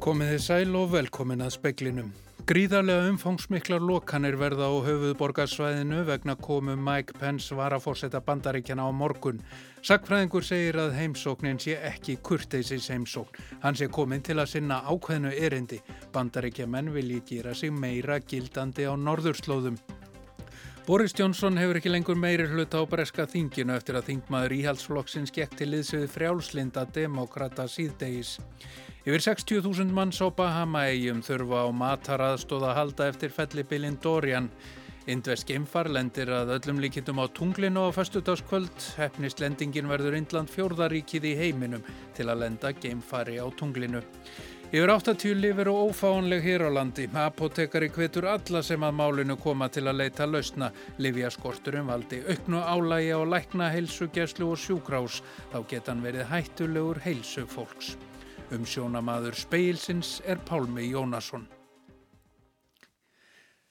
Komið þið sæl og velkomin að speklinum. Gríðarlega umfangsmiklar lokanir verða á höfuðborgarsvæðinu vegna komu Mike Pence varafórseta bandaríkjana á morgun. Sackfræðingur segir að heimsóknin sé ekki kurteisis heimsókn. Hann sé komin til að sinna ákveðnu erindi. Bandaríkjaman vilji gera sig meira gildandi á norðurslóðum. Boris Johnson hefur ekki lengur meiri hluta á breska þinginu eftir að þingmaður íhaldsflokksins gekk til liðsöðu frjálslinda demokrata síðdegis. Yfir 60.000 manns á Bahama-eigjum þurfa á mataraðstóða halda eftir fellibilinn Dorian. Indvest geimfar lendir að öllum líkitum á tunglinu á fastudaskvöld. Hefnist lendingin verður Indland fjórðaríkið í heiminum til að lenda geimfari á tunglinu. Yfir 80 lifir og ófáanleg hér á landi. Apotekari hvetur alla sem að málinu koma til að leita lausna. Livjaskorturum valdi auknu álægi á lækna, heilsu, geslu og sjúkrás. Þá geta hann verið hættulegur heilsu fólks. Um sjónamaður speilsins er Pálmi Jónasson.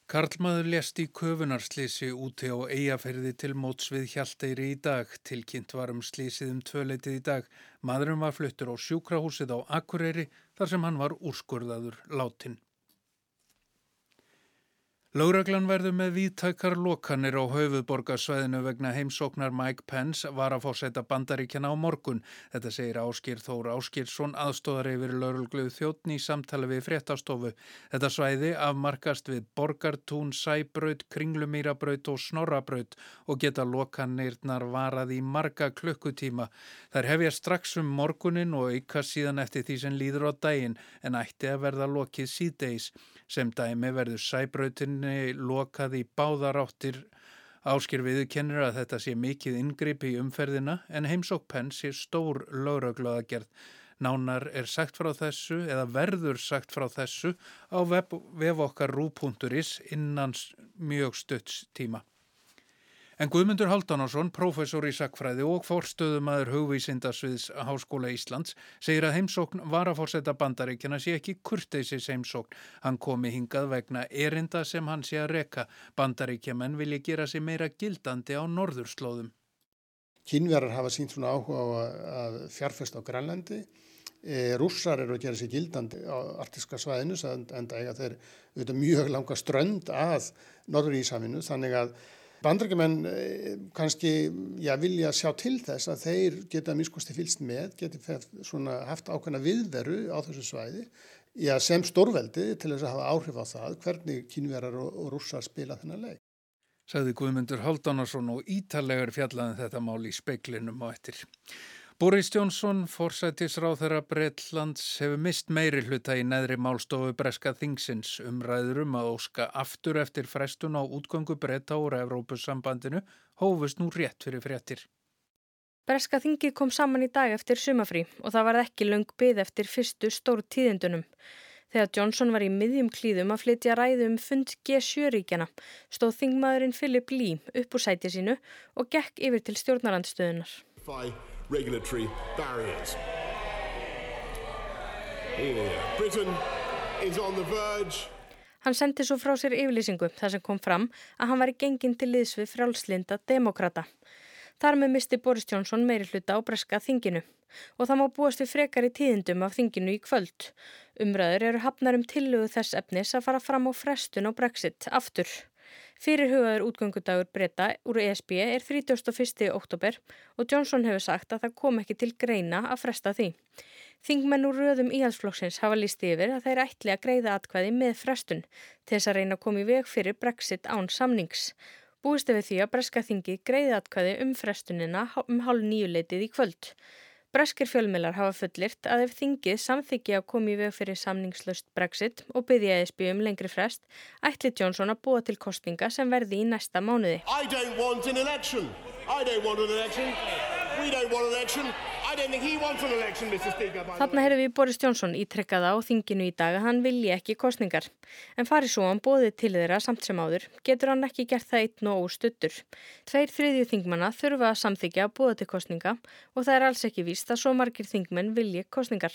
Karlmaður lést í köfunarslýsi úti á eigaferði til móts við Hjalteyri í dag. Tilkynnt var um slýsið um tvöleitið í dag. Maðurum var fluttur á sjúkrahúsið á Akureyri þar sem hann var úrskurðaður látin. Láreglan verður með víðtækar lokanir á höfuðborgarsvæðinu vegna heimsóknar Mike Pence var að fórseta bandaríkjana á morgun. Þetta segir Áskýr Þór Áskýrsson aðstóðar yfir laurugluð þjóttn í samtali við fréttastofu. Þetta svæði afmarkast við Borgartún, Sæbraut, Kringlumýrabraut og Snorrabraut og geta lokanirnar varað í marga klukkutíma. Þær hefja strax um morgunin og auka síðan eftir því sem líður á daginn en ætti að verða lokið síðdeis. Sem dæmi verður sæbrautinni lokað í báðaráttir áskir viðu kennir að þetta sé mikið ingripp í umferðina en heimsók penn sé stór lögraglaða gerð. Nánar er sagt frá þessu eða verður sagt frá þessu á vef, vef okkar rú.is innan mjög stutts tíma. En Guðmundur Haldanásson, professor í sakfræði og forstöðumæður hugvísindasviðs Háskóla Íslands, segir að heimsókn var að fórsetta bandaríkjana sé ekki kurteisis heimsókn. Hann komi hingað vegna erinda sem hann sé að reka. Bandaríkjaman vilja gera sig meira gildandi á norðurslóðum. Kínverðar hafa sínt svona áhuga á að fjárfesta á Grænlandi. E, rússar eru að gera sig gildandi á artiska svæðinu en það þeir mjög langa strönd að norður Ísafinu þannig að Bandrækjumenn eh, kannski já, vilja sjá til þess að þeir geta miskusti fylst með, geti haft ákveðna viðveru á þessu svæði já, sem stórveldi til þess að hafa áhrif á það hvernig kínverðar og, og rússar spila þennan leik. Sagði Guðmundur Haldánarsson og ítalegar fjallaði þetta mál í speiklinum á ettir. Boris Jónsson, forsætisráð þeirra Breitlands, hefur mist meiri hluta í neðri málstofu Breska Þingsins umræðurum að óska aftur eftir frestun á útgöngu breyta úr Evrópussambandinu hófust nú rétt fyrir fréttir. Breska Þingi kom saman í dag eftir sumafrí og það var ekki löng byð eftir fyrstu stór tíðindunum. Þegar Johnson var í miðjum klíðum að flytja ræðu um fund G7-ríkjana stóð þingmaðurinn Philip Lee upp úr sæti sínu og gekk yfir til stjórnarandstöðunar regulatory barriers. Yeah. Britain is on the verge Hann sendi svo frá sér yfirlýsingu þar sem kom fram að hann var í gengin til liðs við frjálslinda demokrata. Þar með misti Boris Johnson meiri hluta á breska þinginu og það má búast við frekar í tíðindum af þinginu í kvöld. Umræður eru hafnar um tillögu þess efnis að fara fram á frestun á Brexit aftur. Fyrirhugaður útgöngudagur breyta úr ESB er 31. oktober og Johnson hefur sagt að það kom ekki til greina að fresta því. Þingmenn úr röðum íhalsflokksins hafa líst yfir að þeir ætli að greiða atkvæði með frestun til þess að reyna að koma í veg fyrir Brexit án samnings. Búist við því að Breska þingi greiði atkvæði um frestunina um hálf nýjuleitið í kvöld. Breskir fjölmilar hafa fullirt að ef þingið samþykja að komi í veg fyrir samningslöst Brexit og byggja ESB um lengri frest, ætli Johnson að búa til kostninga sem verði í næsta mánuði. Þarna heyrðum við Boris Johnson ítrekkaða á þinginu í dag að hann vilji ekki kostningar. En farið svo hann bóðið til þeirra samt sem áður, getur hann ekki gert það einn og óstuttur. Tveir þriðju þingmanna þurfa að samþykja að búa til kostninga og það er alls ekki víst að svo margir þingmenn vilji kostningar.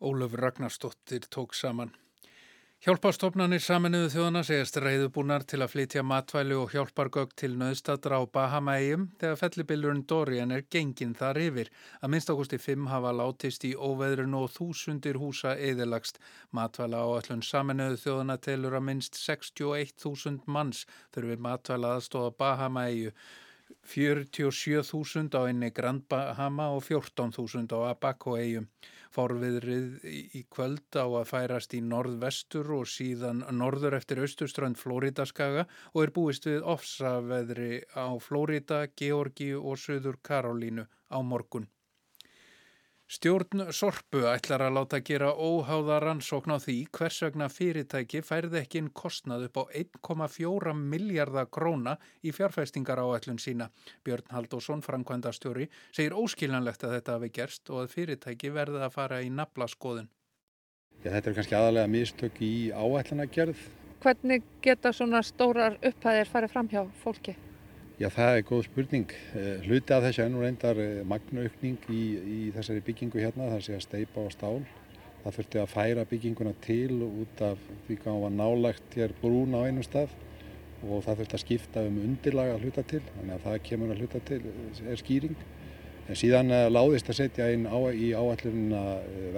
Ólaf Ragnarstóttir tók saman. Hjálpastofnanir saminuðu þjóðana segast reyðubúnar til að flytja matvæli og hjálpargögg til nöðstadra á Bahama-eigum þegar fellibillurinn Dorian er genginn þar yfir. Að minnst águsti 5 hafa látist í óveðrun og þúsundir húsa eðilagst. Matvæla á öllun saminuðu þjóðana telur að minnst 61.000 manns þurfi matvæla aðstóða Bahama-eigu. 47.000 á einni Grand Bahama og 14.000 á Abaco-eigum. Fórviðrið í kvöld á að færast í norðvestur og síðan norður eftir austurströnd Flóridaskaga og er búist við ofsaveðri á Flórida, Georgi og Suður Karolínu á morgun. Stjórn Sorpu ætlar að láta gera óháða rannsókn á því hvers vegna fyrirtæki færði ekki inn kostnað upp á 1,4 miljardar króna í fjárfæstingar á ætlun sína. Björn Haldásson, framkvæmdastjóri, segir óskiljanlegt að þetta hafi gerst og að fyrirtæki verði að fara í naflaskoðun. Já, þetta er kannski aðalega mistök í áætlanagerð. Hvernig geta svona stórar upphæðir farið fram hjá fólki? Já, það er góð spurning. Eh, hluti af þessu ennú reyndar eh, magnaukning í, í þessari byggingu hérna, það sé að steipa á stál. Það þurfti að færa bygginguna til út af því hvað var nálagt hér brún á einu stað og það þurfti að skipta um undirlaga að hluta til, þannig að það kemur að hluta til eh, er skýring. En síðan láðist að setja inn á, í áallurina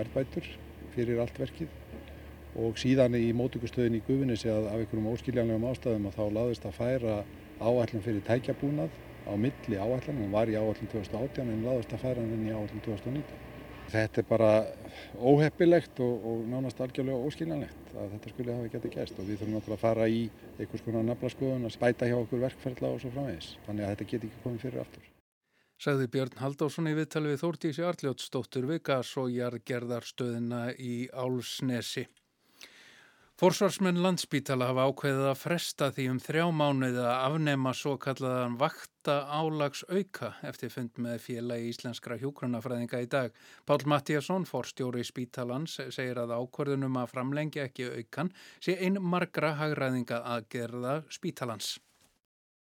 verðbætur fyrir allt verkið og síðan í mótökustöðin í Guðunissi að af einhverjum óskiljanlegum ástæðum að þá láðist að færa áætlum fyrir tækjabúnað á milli áætlum, hún var í áætlum 2018 en laðast að færa henni í áætlum 2019. Þetta er bara óheppilegt og, og nánast algjörlega óskiljanlegt að þetta skulle hafa getið gæst og við þurfum náttúrulega að fara í einhvers konar naflaskoðun að spæta hjá okkur verkferðla og svo framvegis. Þannig að þetta geti ekki komið fyrir aftur. Sagði Björn Haldásson í viðtali við Þórtísi Arljótsdóttur við gas og jargerðarstöðina í Álsnesi. Forsvarsmenn landsbítala hafa ákveðið að fresta því um þrjá mánuði að afnema svo kallaðan vakta álags auka eftir fund með félagi íslenskra hjókrunafræðinga í dag. Pál Mattíasson, forstjóri Spítalans, segir að ákverðunum að framlengja ekki aukan sé einn margra hagræðinga að gerða Spítalans.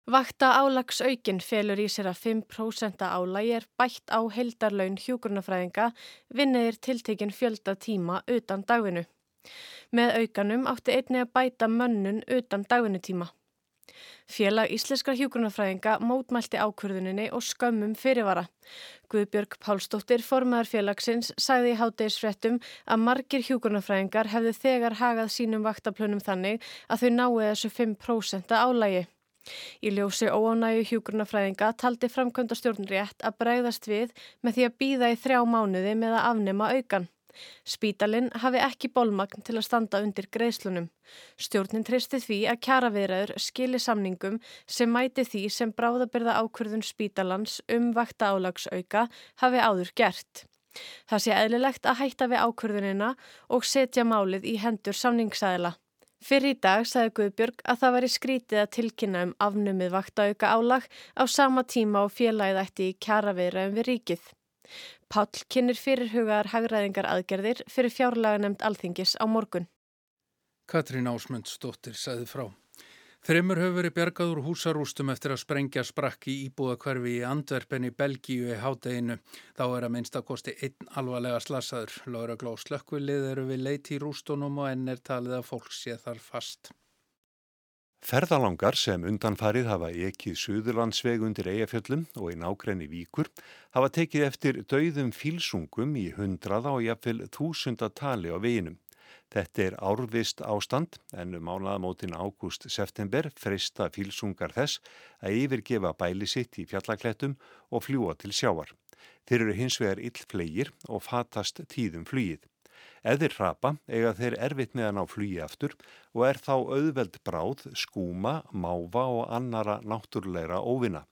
Vakta álagsaukin felur í sér að 5% álægi er bætt á heldarlaun hjókrunafræðinga vinniðir tiltekinn fjölda tíma utan dagvinu. Með aukanum átti einni að bæta mönnun utan dagvinnutíma. Félag Íslenskar hjókunarfræðinga mótmælti ákvörðuninni og skömmum fyrirvara. Guðbjörg Pálsdóttir, formaðar félagsins, sagði í hátdegisfrettum að margir hjókunarfræðingar hefðu þegar hagað sínum vaktaplönum þannig að þau náðu þessu 5% álægi. Í ljósi óánægu hjókunarfræðinga taldi framkvæmda stjórnrétt að bregðast við með því að býða í þrjá mánuði með að afnema aukan. Spítalinn hafi ekki bólmagn til að standa undir greiðslunum. Stjórnin tristi því að kjaraverður skili samningum sem mæti því sem bráðabyrða ákvörðun spítalans um vakta álagsauka hafi áður gert. Það sé eðlilegt að hætta við ákvörðunina og setja málið í hendur samningsæðila. Fyrir í dag sagði Guðbjörg að það væri skrítið að tilkynna um afnumið vaktauka álag á sama tíma og félagið ætti í kjaraverðum við ríkið. Páll kynir fyrirhugaðar hagræðingar aðgerðir fyrir fjárlaga nefnd alþingis á morgun. Katrín Ásmundsdóttir sagði frá. Þreymur hefur verið bjargað úr húsarústum eftir að sprengja sprakki íbúðakverfi í Andverpen í Belgíu í hádeginu. Þá er að minnst að kosti einn alvarlega slasaður. Laura Gló slökkvilið eru við leiti í rústunum og enn er talið að fólk sé þar fast. Ferðalangar sem undanfarið hafa ekið Suðurlandsveg undir Eyjafjöllum og í nákrenni Víkur hafa tekið eftir dauðum fílsungum í hundraða og jafnvel þúsundatali á veginum. Þetta er árvist ástand en um mánaðamótin ágúst-september freista fílsungar þess að yfirgefa bæli sitt í fjallaklettum og fljúa til sjávar. Þeir eru hins vegar illflegir og fatast tíðum flýið. Eðir hrapa eiga þeir erfitt með að ná flugi aftur og er þá auðveld bráð, skúma, máfa og annara náttúrulegra óvina.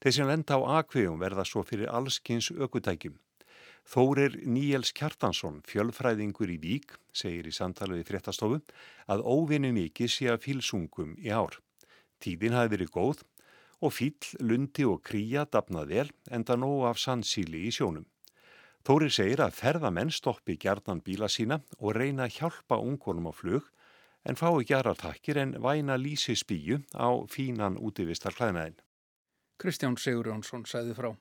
Þeir sem lenda á akvegjum verða svo fyrir allskins aukutækjum. Þórir Níels Kjartansson, fjölfræðingur í Vík, segir í samtali við fréttastofu að óvinni mikið sé að fílsungum í ár. Tíðin hafi verið góð og fíl, lundi og kríja dapnað vel en það nóg af sannsíli í sjónum. Þóri segir að ferðamenn stoppi gjarnan bíla sína og reyna að hjálpa ungvonum á flug en fá ekki aðra takkir en væna lísi spíu á fínan útivistar hlæðnaðin. Kristján Sigur Jónsson sæði frá.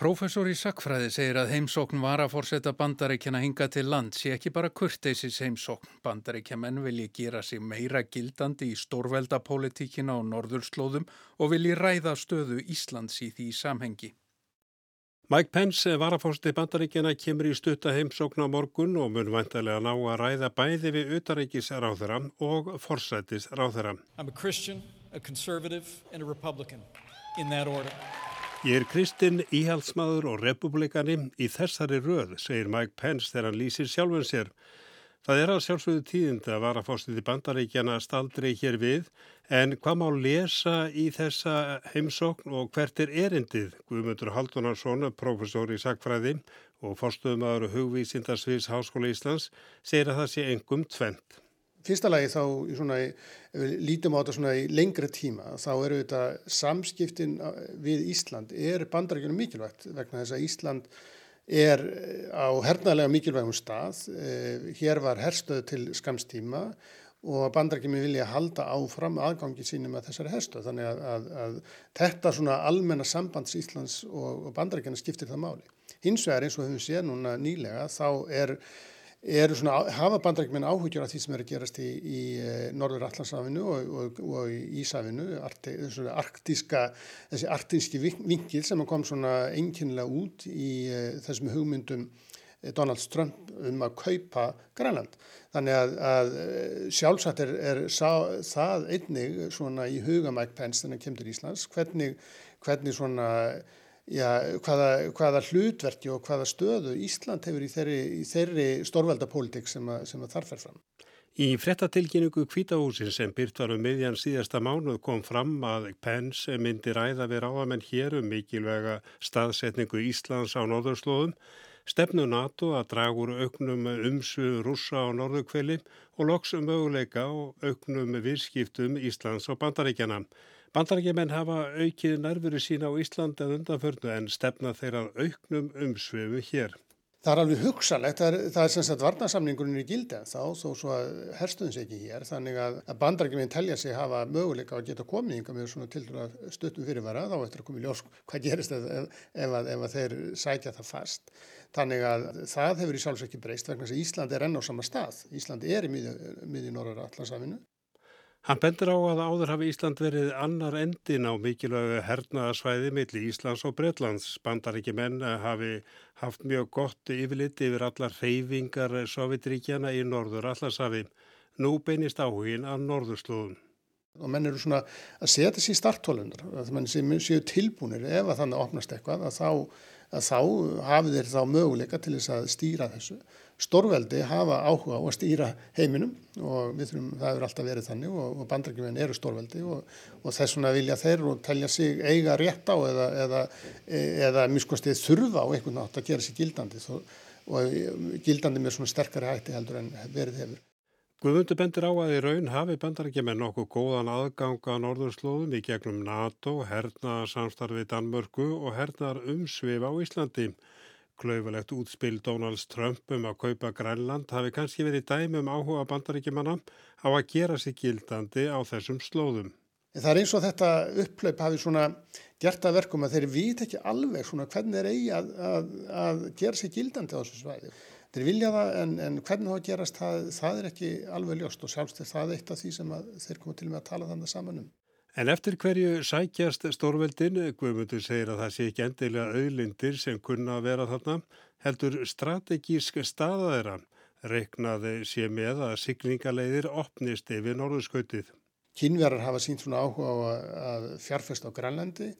Professor í Sackfræði segir að heimsókn var að fórseta bandaríkjana hinga til land sé ekki bara kurteisis heimsókn. Bandaríkjamenn vilji gera sig meira gildandi í stórveldapólitíkina á norðurslóðum og vilji ræða stöðu Íslands í því samhengi. Mike Pence var að fórsti bandaríkjana kemur í stutta heimsókn á morgun og mun vantarlega ná að ræða bæði við utaríkisráþara og forsætisráþara. I'm a Christian, a conservative and a Republican in that order. Ég er Kristinn, íhaldsmaður og republikani í þessari röð, segir Mike Pence þegar hann lýsir sjálfum sér. Það er að sjálfsögðu tíðind að vara fórstið í bandaríkjana staldri hér við, en hvað má lesa í þessa heimsókn og hvert er erindið? Guðmundur Haldunarsson, professor í sakfræði og fórstöðumadur hugvísindarsviðs Háskóla Íslands, segir að það sé engum tvent fyrsta lagi þá svona, lítum á þetta í lengri tíma þá eru þetta samskiptin við Ísland er bandarækjunum mikilvægt vegna þess að Ísland er á hernaðlega mikilvægum stað eh, hér var herstöð til skamstíma og bandarækjumi vilja halda áfram aðgangi sínum að þessari herstöð þannig að, að, að þetta svona almenna sambands Íslands og, og bandarækjana skiptir það máli. Hins vegar eins og höfum séð núna nýlega þá er eru svona, hafa bandrækjuminn áhugjur af því sem er að gerast í, í eh, Norður Allandsafinu og, og, og í Ísafinu, arti, arktíska, þessi arktíski vingil sem kom svona einkinnilega út í uh, þessum hugmyndum eh, Donald Trump um að kaupa Grænland. Þannig að, að sjálfsagt er, er sá, það einnig svona í huga Mike Pence þannig að kemur til Íslands, hvernig, hvernig svona já, hvaða, hvaða hlutverki og hvaða stöðu Ísland hefur í þeirri, í þeirri stórveldapólitik sem, sem að þarf er fram. Í frettatilkynningu kvítahúsin sem byrt var um miðjan síðasta mánuð kom fram að Pence myndi ræða við ráðamenn hér um mikilvega staðsetningu Íslands á norðurslóðum, stefnu NATO að dragur auknum umsu rúsa á norðukveli og loks um möguleika og auknum virskiptum Íslands og bandaríkjana. Bandarækjumenn hafa aukið nærveru sína á Íslandi að undanförnu en stefna þeirra auknum umsvefu hér. Það er alveg hugsalegt, það er, það er sem sagt varnasamningurinn í gildi þá, þó svo að herstuðum sig ekki hér, þannig að, að bandarækjuminn telja sig hafa möguleika að geta komið yngar með svona til að stöttum fyrirvara, þá eftir að koma í ljós hvað gerist ef, ef, að, ef að þeir sækja það fast. Þannig að það hefur í sjálfs ekki breyst vegna að Ísland er enn á sama stað. Ísland er í miði, miði Norra Allandsafinu Hann bendur á að áður hafi Ísland verið annar endin á mikilvægu hernaðarsvæði millir Íslands og Breitlands. Bandaríki menn hafi haft mjög gott yfirliti yfir allar reyfingar Sovjetríkjana í norður allarsafi. Nú beinist áhugin að norðurslóðum. Og menn eru svona að setja þessi í starthólunar, að menn séu tilbúinir ef að þannig opnast eitthvað að þá, að þá hafi þeir þá möguleika til þess að stýra þessu stórveldi hafa áhuga á að stýra heiminum og við þurfum, það hefur alltaf verið þannig og, og bandrækjuminn eru stórveldi og, og þess vegna vilja þeir og telja sig eiga rétt á eða, eða, eða miskostið þurfa á einhvern nátt að gera sér gildandi og gildandi með svona sterkari hætti heldur en verið hefur. Guðmundur bendir á að í raun hafi bandarækjumenn nokkuð góðan aðganga á norðurslóðum í gegnum NATO, hernaðar samstarfi Danmörku og hernaðar umsvið á Íslandi. Klaufalegt útspil Donalds Trump um að kaupa Grænland hafi kannski verið dæmi um áhuga bandaríkjumanna á að gera sig gildandi á þessum slóðum. Það er eins og þetta upplaup hafi svona gert að verkum að þeir vit ekki alveg svona hvernig þeir eigi að, að, að gera sig gildandi á þessu svæði. Þeir vilja það en, en hvernig það gerast það, það er ekki alveg ljóst og sjálfst er það eitt af því sem þeir koma til með að tala þannig saman um. En eftir hverju sækjast stórveldin, Guðmundur segir að það sé ekki endilega auðlindir sem kunna að vera þarna, heldur strategísk staða þeirra, reiknaði sé með að siglingaleiðir opnist yfir norðurskautið. Kínverðar hafa sínt svona áhuga á að fjárfest á Grænlandi,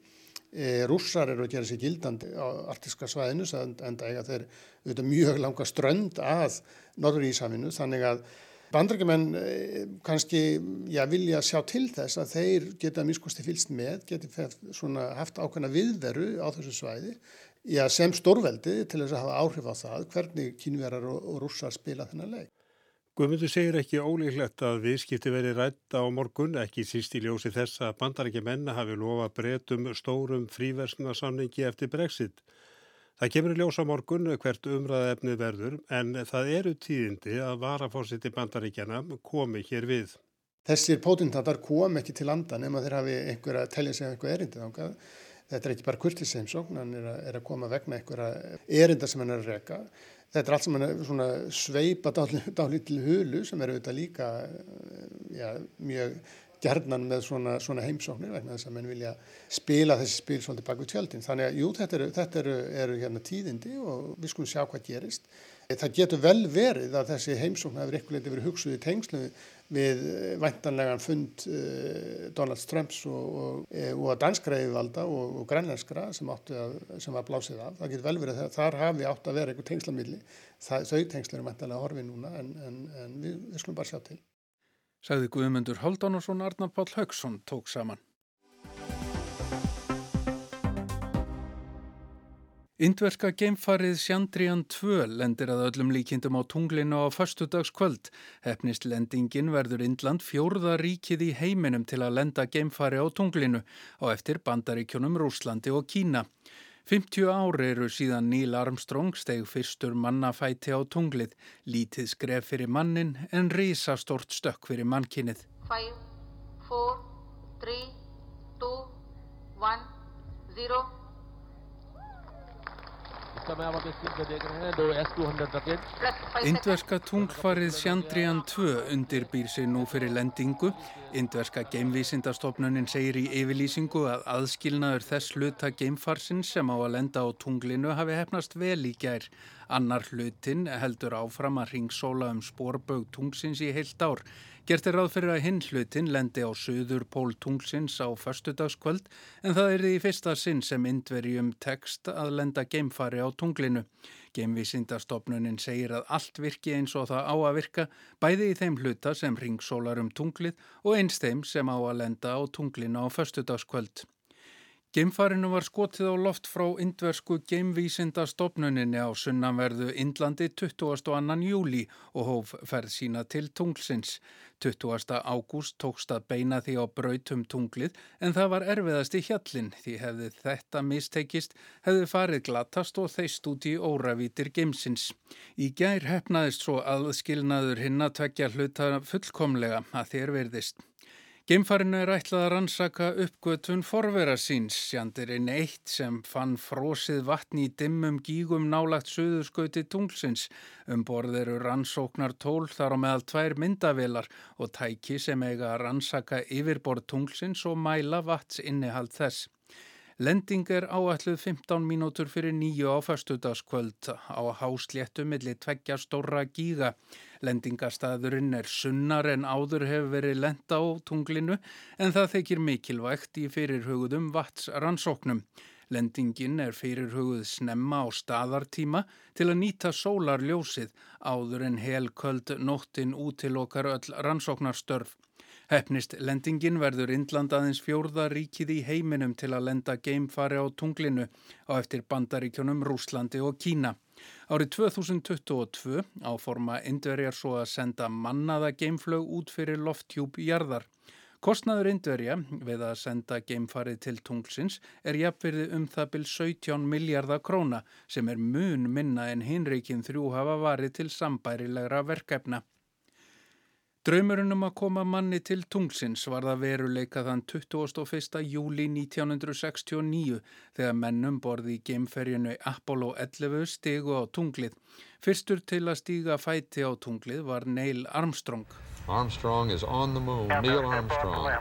rússar eru að gera sér gildandi á artiska svæðinu, en það eiga þeir auðvitað mjög langa strönd að Norður Ísafinu, þannig að Bandrækjumenn eh, kannski já, vilja sjá til þess að þeir geta miskosti fylst með, geti haft ákveðna viðveru á þessu svæði já, sem stórveldi til þess að hafa áhrif á það hvernig kynverðar og, og rússar spila þennan leik. Guðmundur segir ekki ólíklegt að viðskipti veri rætt á morgun, ekki síst í ljósi þess að bandarækjumenn hafi lofa breytum stórum fríversnasamningi eftir brexit. Það kemur í ljósa morgun hvert umræðaefni verður en það eru tíðindi að varafórsiti bandaríkjana komi hér við. Þessir pótundatar kom ekki til landa nema þeir hafi einhver að tellja sig eitthvað erindi þángað. Þetta er ekki bara kurtisheimsókn, hann er að, er að koma vegna einhverja erinda sem hann er að reka. Þetta er allt sem sveipa dálítil hulu sem er auðvitað líka já, mjög gerðnan með svona, svona heimsóknir vegna þess að mann vilja spila þessi spil svolítið bak við tjöldin. Þannig að jú, þetta eru, þetta eru, eru hérna tíðindi og við skulum sjá hvað gerist. Það getur vel verið að þessi heimsókn hefur eitthvað verið hugsuð í tengslu við eh, væntanlegan fund uh, Donald Trumps og, og, eh, og danskra yfirvalda og, og grænlenskra sem, að, sem var blásið af. Það getur vel verið að þar hafi átt að vera eitthvað tengslamilli. Þau tengslu eru væntanlega horfið núna en, en, en við, við skulum bara sjá til. Sagði Guðmundur Haldánarsson Arnar Pál Haugsson tók saman. Indverska geimfarið Shandrian 2 lendir að öllum líkindum á tunglinu á förstudagskvöld. Hefnist lendingin verður Indland fjórða ríkið í heiminum til að lenda geimfari á tunglinu á eftir bandaríkjónum Rúslandi og Kína. 50 ári eru síðan Neil Armstrong steg fyrstur mannafæti á tunglið. Lítið skref fyrir mannin en risastort stökk fyrir mannkinnið. 5, 4, 3, 2, 1, 0 Indverska tunglfarið Shandrian 2 undirbýr sig nú fyrir lendingu. Indverska geimvísindastofnunin segir í yfirlýsingu að aðskilnaður þess hluta geimfarsin sem á að lenda á tunglinu hafi hefnast vel í gær. Annar hlutin heldur áfram að ringsóla um spórbög tungsins í heilt ár. Gert er ráð fyrir að hinn hlutin lendi á söður pól tungsins á förstudagskvöld en það er því fyrsta sinn sem indverjum tekst að lenda geimfari á tunglinu. Geimvísindastofnunin segir að allt virki eins og það á að virka bæði í þeim hluta sem ringsólar um tunglið og eins þeim sem á að lenda á tunglinu á förstudagskvöld. Geimfarinu var skotið á loft frá indversku geimvísinda stopnuninni á sunnanverðu Indlandi 22. júli og hóf ferð sína til tunglsins. 20. ágúst tókst að beina því á brautum tunglið en það var erfiðast í hjallin því hefði þetta mistekist hefði farið glatast og þeist út í óravítir geimsins. Í gær hefnaðist svo aðskilnaður hinn að tvekja hluta fullkomlega að þér verðist. Geimfarinu er ætlað að rannsaka uppgötun forvera síns, sjandirinn eitt sem fann frósið vatni í dimmum gígum nálagt söðurskauti tunglsins. Um borð eru rannsóknar tól þar á meðal tvær myndavilar og tæki sem eiga að rannsaka yfirborð tunglsins og mæla vats innihald þess. Lending er áætluð 15 mínútur fyrir nýju á fastudaskvöld á hásléttu millir tveggja stóra gíga. Lendingastæðurinn er sunnar en áður hefur verið lenda á tunglinu en það þykir mikilvægt í fyrirhugðum vatsrannsóknum. Lendingin er fyrirhugðuð snemma á staðartíma til að nýta sólarljósið áður en helköld nóttin út til okkar öll rannsóknarstörf. Hefnist lendingin verður Indland aðeins fjórða ríkið í heiminum til að lenda geimfari á tunglinu á eftir bandaríkjónum Rúslandi og Kína. Árið 2022 áforma Indverjar svo að senda mannaða geimflög út fyrir lofthjúp jarðar. Kostnaður Indverja við að senda geimfarið til tunglsins er jafnverði um það byl 17 miljardar króna sem er mun minna en hinreikin þrjú hafa varið til sambærilegra verkefna. Draumurinn um að koma manni til tungsins var það veruleika þann 21. júli 1969 þegar mennum borði í geimferjunu Apollo 11 stigu á tunglið. Fyrstur til að stíga fæti á tunglið var Neil Armstrong. Armstrong is on the moon. Neil Armstrong,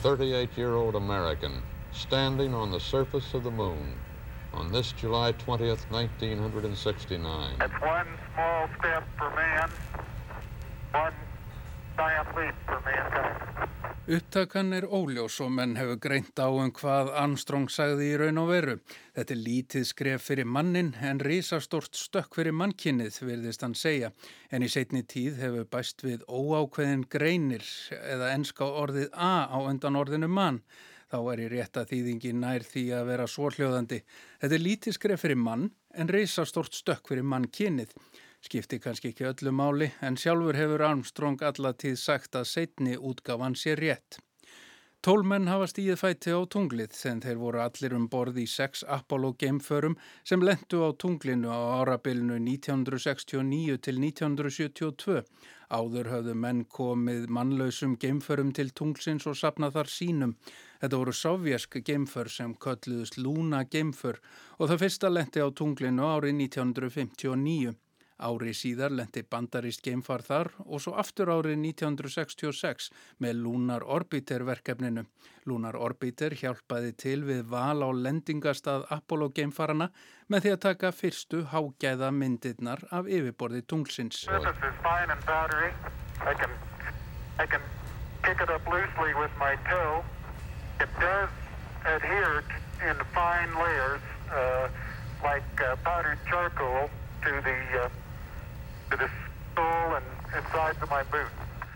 38 year old American, standing on the surface of the moon on this July 20th, 1969. That's one small step for man, one Upptakan er óljós og menn hefur greint á um hvað Armstrong sagði í raun og veru. Þetta er lítið skref fyrir mannin en risastort stökk fyrir mannkinnið, virðist hann segja. En í setni tíð hefur bæst við óákveðin greinir eða enska orðið A á undan orðinu mann. Þá er í rétta þýðingi nær því að vera svorhljóðandi. Þetta er lítið skref fyrir mann en risastort stökk fyrir mannkinnið skipti kannski ekki öllu máli en sjálfur hefur Armstrong allatíð sagt að setni útgáfan sé rétt. Tólmenn hafa stíðið fæti á tunglið þegar þeir voru allir um borð í sex Apollo geimförum sem lendu á tunglinu á árabilinu 1969 til 1972. Áður höfðu menn komið mannlausum geimförum til tunglsins og sapnað þar sínum. Þetta voru sovjersk geimför sem kölluðust Luna geimför og það fyrsta lendi á tunglinu árið 1959. Ári síðar lendi bandarist geimfar þar og svo aftur árið 1966 með Lunar Orbiter verkefninu. Lunar Orbiter hjálpaði til við val á lendingastað Apollo geimfarana með því að taka fyrstu hágæða myndirnar af yfirborði tunglsins. in fine layers uh, like uh, powdered charcoal to the uh,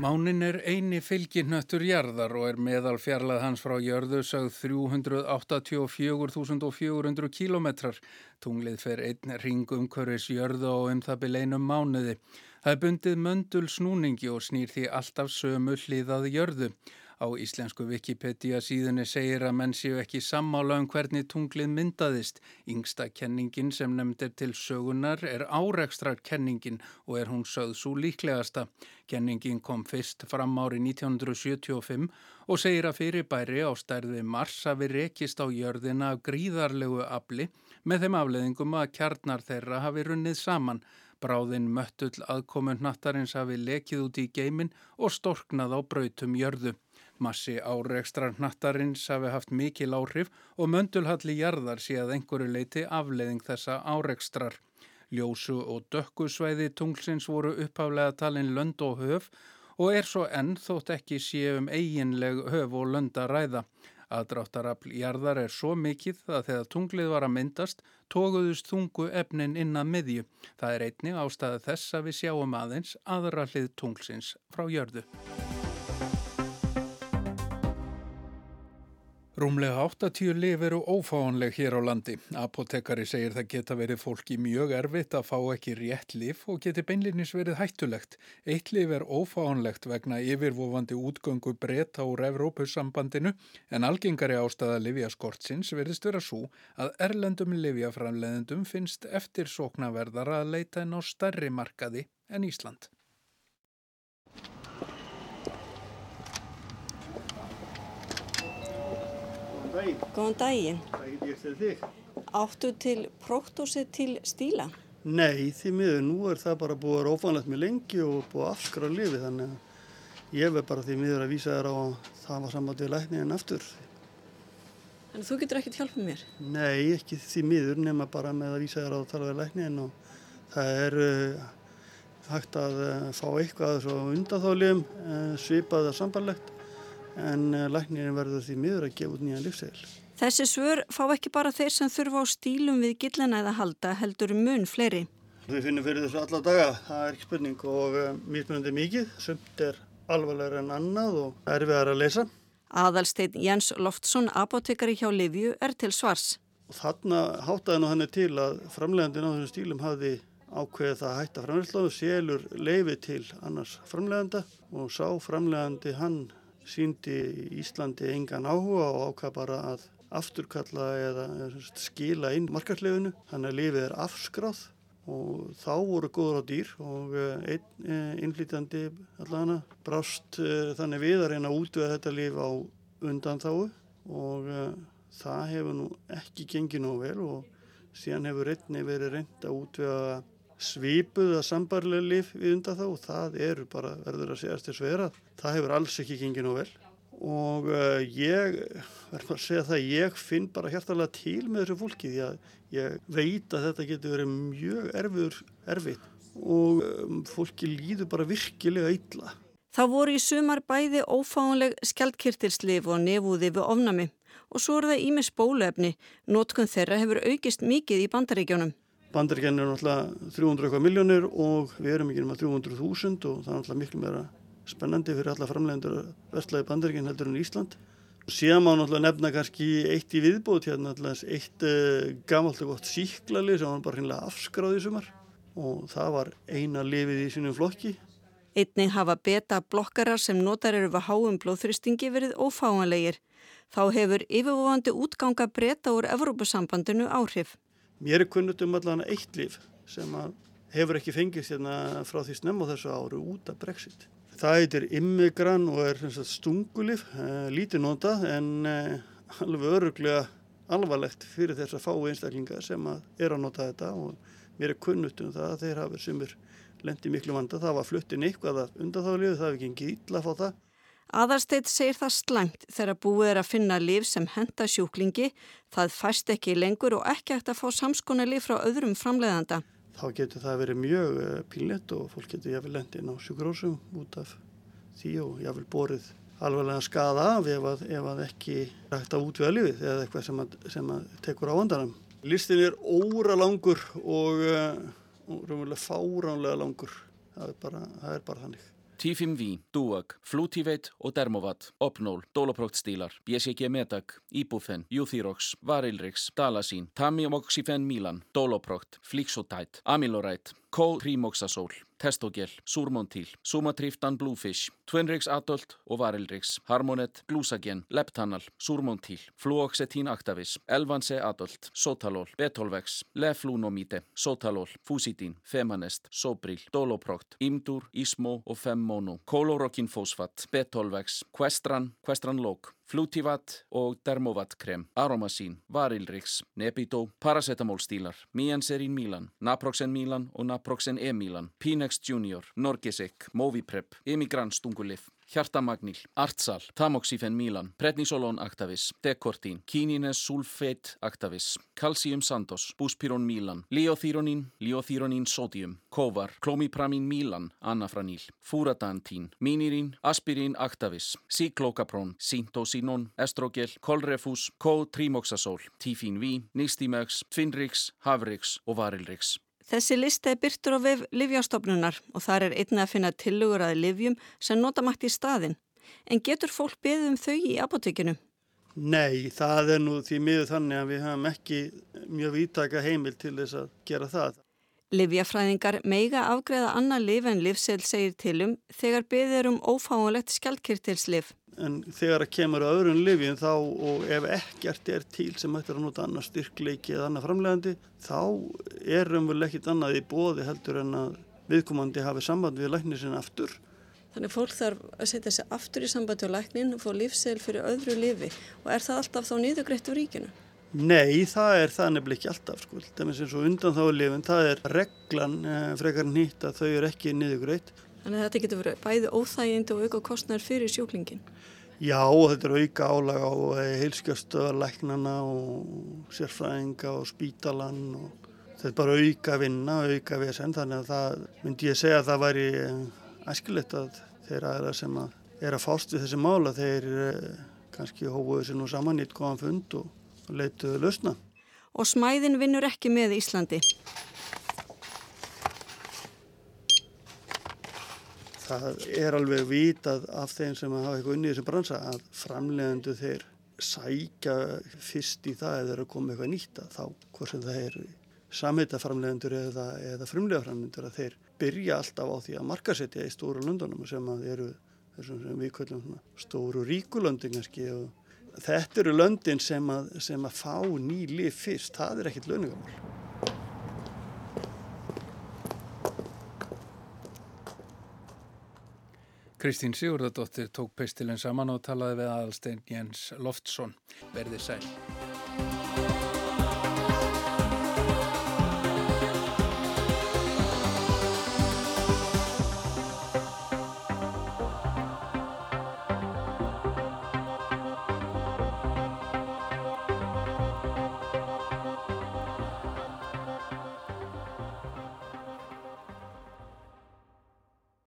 Mánin er eini fylginnöttur jarðar og er meðal fjarlað hans frá jörðu sögð 384.400 kilometrar. Tunglið fer einn ringum hverjus jörðu og um það byleinum mánuði. Það er bundið möndul snúningi og snýr því alltaf sömu hliðað jörðu. Á íslensku Wikipedia síðunni segir að menn séu ekki sammála um hvernig tunglið myndaðist. Yngsta kenningin sem nefndir til sögunar er árekstrar kenningin og er hún sögð svo líklegasta. Kenningin kom fyrst fram árið 1975 og segir að fyrirbæri á stærði Mars hafi rekist á jörðina af gríðarlegu afli með þeim afleðingum að kjarnar þeirra hafi runnið saman. Bráðin möttull aðkomund nattarins hafi lekið út í geimin og storknað á brautum jörðu. Massi áreikstrar nattarins hafi haft mikil áhrif og möndulhalli jarðar sé að einhverju leiti afleiðing þessa áreikstrar. Ljósu og dökkusvæði tunglsins voru uppháflega talin lönd og höf og er svo enn þótt ekki séum eiginleg höf og lönd að ræða. Aðdráttarafl jarðar er svo mikið að þegar tunglið var að myndast tóguðust þungu efnin innan miðju. Það er einni ástæða þess að við sjáum aðeins aðra hlið tunglsins frá jörðu. Rúmlega 80 lif eru ófáanleg hér á landi. Apotekari segir það geta verið fólki mjög erfitt að fá ekki rétt lif og geti beinlinnis verið hættulegt. Eitt lif er ófáanlegt vegna yfirvofandi útgöngu breyta úr Evrópussambandinu en algengari ástæða livjaskortsins verðist vera svo að erlendum livjaframleðendum finnst eftir sóknaverðar að leita en á stærri markaði en Ísland. Daginn. Góðan daginn. Hvað get ég eftir þig? Áttu til próktósið til stíla? Nei, því miður. Nú er það bara búið að rófanlegt með lengi og búið að afskra lifi þannig að ég verð bara því miður að vísa þér á að það var samvætið lækningin aftur. Þannig að þú getur ekkert hjálpað mér? Nei, ekki því miður nema bara með að vísa þér á að tala við lækningin og það er uh, hægt að uh, fá eitthvað undanþáliðum, uh, svipað að sambarlegt en eh, læknirinn verður því miður að gefa út nýjan lífsegil. Þessi svör fá ekki bara þeir sem þurfa á stílum við gillanæða halda heldur mun fleiri. Við finnum fyrir þessu alla daga, það er ekki spurning og uh, mismunandi mikið, sumt er alvarlega en annað og erfiðar að lesa. Aðalsteinn Jens Loftsson, apotekari hjá Livju, er til svars. Og þarna hátaði nú hann til að framlegandin á þessum stílum hafði ákveðið það að hætta framlegandslaðu, selur leifi til annars framleganda og sá framlegandi hann síndi Íslandi engan áhuga og ákvað bara að afturkalla eða skila inn markarslefinu. Þannig að lifið er afskráð og þá voru góður á dýr og eh, einn eh, innflýtjandi allavega brást eh, þannig við að reyna að útvega þetta lif á undan þáu og það hefur nú ekki gengið nú vel og síðan hefur einni verið reynd að útvega svipuða sambarlega lif við undan þá og það eru bara verður að segjast þess vera. Það hefur alls ekki gengið nú vel og uh, ég verður að segja það ég finn bara hjartalega til með þessu fólki því að ég veit að þetta getur verið mjög erfiður erfið og um, fólki líður bara virkilega illa. Það voru í sumar bæði ófáanleg skjaldkirtilslif og nefúði við ofnami og svo er það ímis bóluefni. Nótkun þeirra hefur aukist mikið í bandaríkjónum. Bandaríkjan er náttúrulega 300 miljónir og við erum ekki náttúrulega 300.000 og það er náttúrulega miklu meira spennandi fyrir alla framlegendur vestlaði Bandaríkjan heldur en Ísland. Síðan má náttúrulega nefna kannski eitt í viðbót hérna náttúrulega eitt uh, gamalt og gott síklali sem var bara hinnlega afskráðið sumar og það var eina lifið í sínum flokki Einnig hafa beta blokkarar sem notar eru við háum blóðþristingi verið ófáanlegir. Þá hefur yfirvofandi útganga breyta úr Evrópusambandinu áhrif. Mér er kunnut um allan eitt líf sem hefur ekki fengist hérna frá því snemm á þessu áru út af Brexit. Það heitir immigran og er stungulif, eh, lítið nota en eh, alveg öruglega alvarlegt fyrir þess að fá einstaklingar sem að er að nota þetta og mér er kunnut um það að þeir hafa sumir lendi miklu vanda. Það var fluttin eitthvað undan þá liðu, það hefði ekki engið illa að fá það. Aðarsteit segir það slæmt þegar búið er að finna liv sem henda sjúklingi, það fæst ekki lengur og ekki eftir að fá samskona liv frá öðrum framleiðanda. Þá getur það verið mjög eh, pínlegt og fólk getur jáfnvel lendin á sjúkrósum út af því og jáfnvel borið alveglega skada af ef að, ef að ekki rægt að útvega lifið eða eitthvað sem að, sem að tekur á vandanum. Listin er óra langur og, eh, og raunverulega fáránlega langur. Það er bara, það er bara þannig. T5V, Duag, Flutivate og Dermovat, Opnol, Doloproct-stílar, BCG Medag, Ibufen, Euthyrox, Varilrix, Dalasín, Tamiomoxifen Milan, Doloproct, Flixotide, Amilorite, Co-Trimoxazol, Testogel, Surmontil, Sumatriftan Bluefish, Twinrix Adult og Varilrix, Harmonet, Glusagen, Leptanal, Surmontil, Fluoxetin Actavis, Elvanse Adult, Sotalol, Betolvex, Leflunomide, Sotalol, Fusitin, Femanest, Sobril, Doloproct, Imdur, Ismo og Femmono, Kolorokin Fosfat, Betolvex, Questran, Questran Log, Flutivat og Dermovat krem, Aromasín, Varilrix, Nebito, Paracetamol stílar, Mianserin Milan, Naproxen Milan og Naproxen E-Milan, Pinex Junior, Norgesek, Moviprep, Emigran stungulif, Hjartamagnil, Artsal, Tamoxifen Milan, Prednisolon Actavis, Dekortin, Kinines Sulfate Actavis, Calcium Santos, Buspiron Milan, Liothyronin, Liothyronin Sodium, Kovar, Klomipramin Milan, Anafranil, Furadantin, Minirin, Aspirin Actavis, Cyclocapron, Sintosinon, Estrogel, Kolrefus, Co-Trimoxazol, Tifin V, Nistimex, Tvinrix, Havrix og Varilrix. Þessi lista er byrtur á vef Livjastofnunar og þar er einnig að finna tillugur að livjum sem nota mætti í staðin. En getur fólk beðið um þau í apotekinu? Nei, það er nú því miður þannig að við hafum ekki mjög vítaka heimil til þess að gera það. Livjafræðingar meiga afgreða annað liv en livsel segir tilum þegar beðið er um ófáanlegt skjaldkirtilslif en þegar það kemur á öðrun livjum þá og ef ekkert er til sem ættir að nota annar styrkleiki eða annar framlegandi þá er umvel ekkit annað í bóði heldur en að viðkomandi hafi samband við læknir sinna aftur. Þannig fólk þarf að setja sig aftur í sambandi á læknin og fá lífsegl fyrir öðru lifi og er það alltaf þá nýðugreitt úr ríkinu? Nei, það er það nefnileg ekki alltaf sko. Það er eins og undan þá lifin, það er reglan eh, frekar nýtt að þau eru ekki nýðugreitt Þannig að þetta getur verið bæði óþægind og auka kostnær fyrir sjúklingin. Já, þetta er auka álag á eh, heilskjöfstöðarleiknana og sérfræðinga og spítalan og þetta er bara auka vinna, auka vesen þannig að það myndi ég segja að það væri eh, æskilegt að þeirra er að sem að er að fást við þessi mála þeir eh, kannski hófuðu sér nú saman í eitt góðan fund og leituðu lausna. Og smæðin vinnur ekki með Íslandi. Það er alveg vitað af þeim sem hafa eitthvað unnið sem bransa að framlegandu þeir sækja fyrst í það eða þeir að koma eitthvað nýtta þá hvort sem það er samheitaframlegandur eða, eða frumlegaframlegandur að þeir byrja alltaf á því að markasetja í stóru löndunum sem að eru sem við kallum stóru ríkulöndin kannski og þetta eru löndin sem að, sem að fá nýli fyrst, það er ekkit löningamál Kristín Sigurðardóttir tók peistilinn saman og talaði við aðalstein Jens Loftsson. Verði sæl.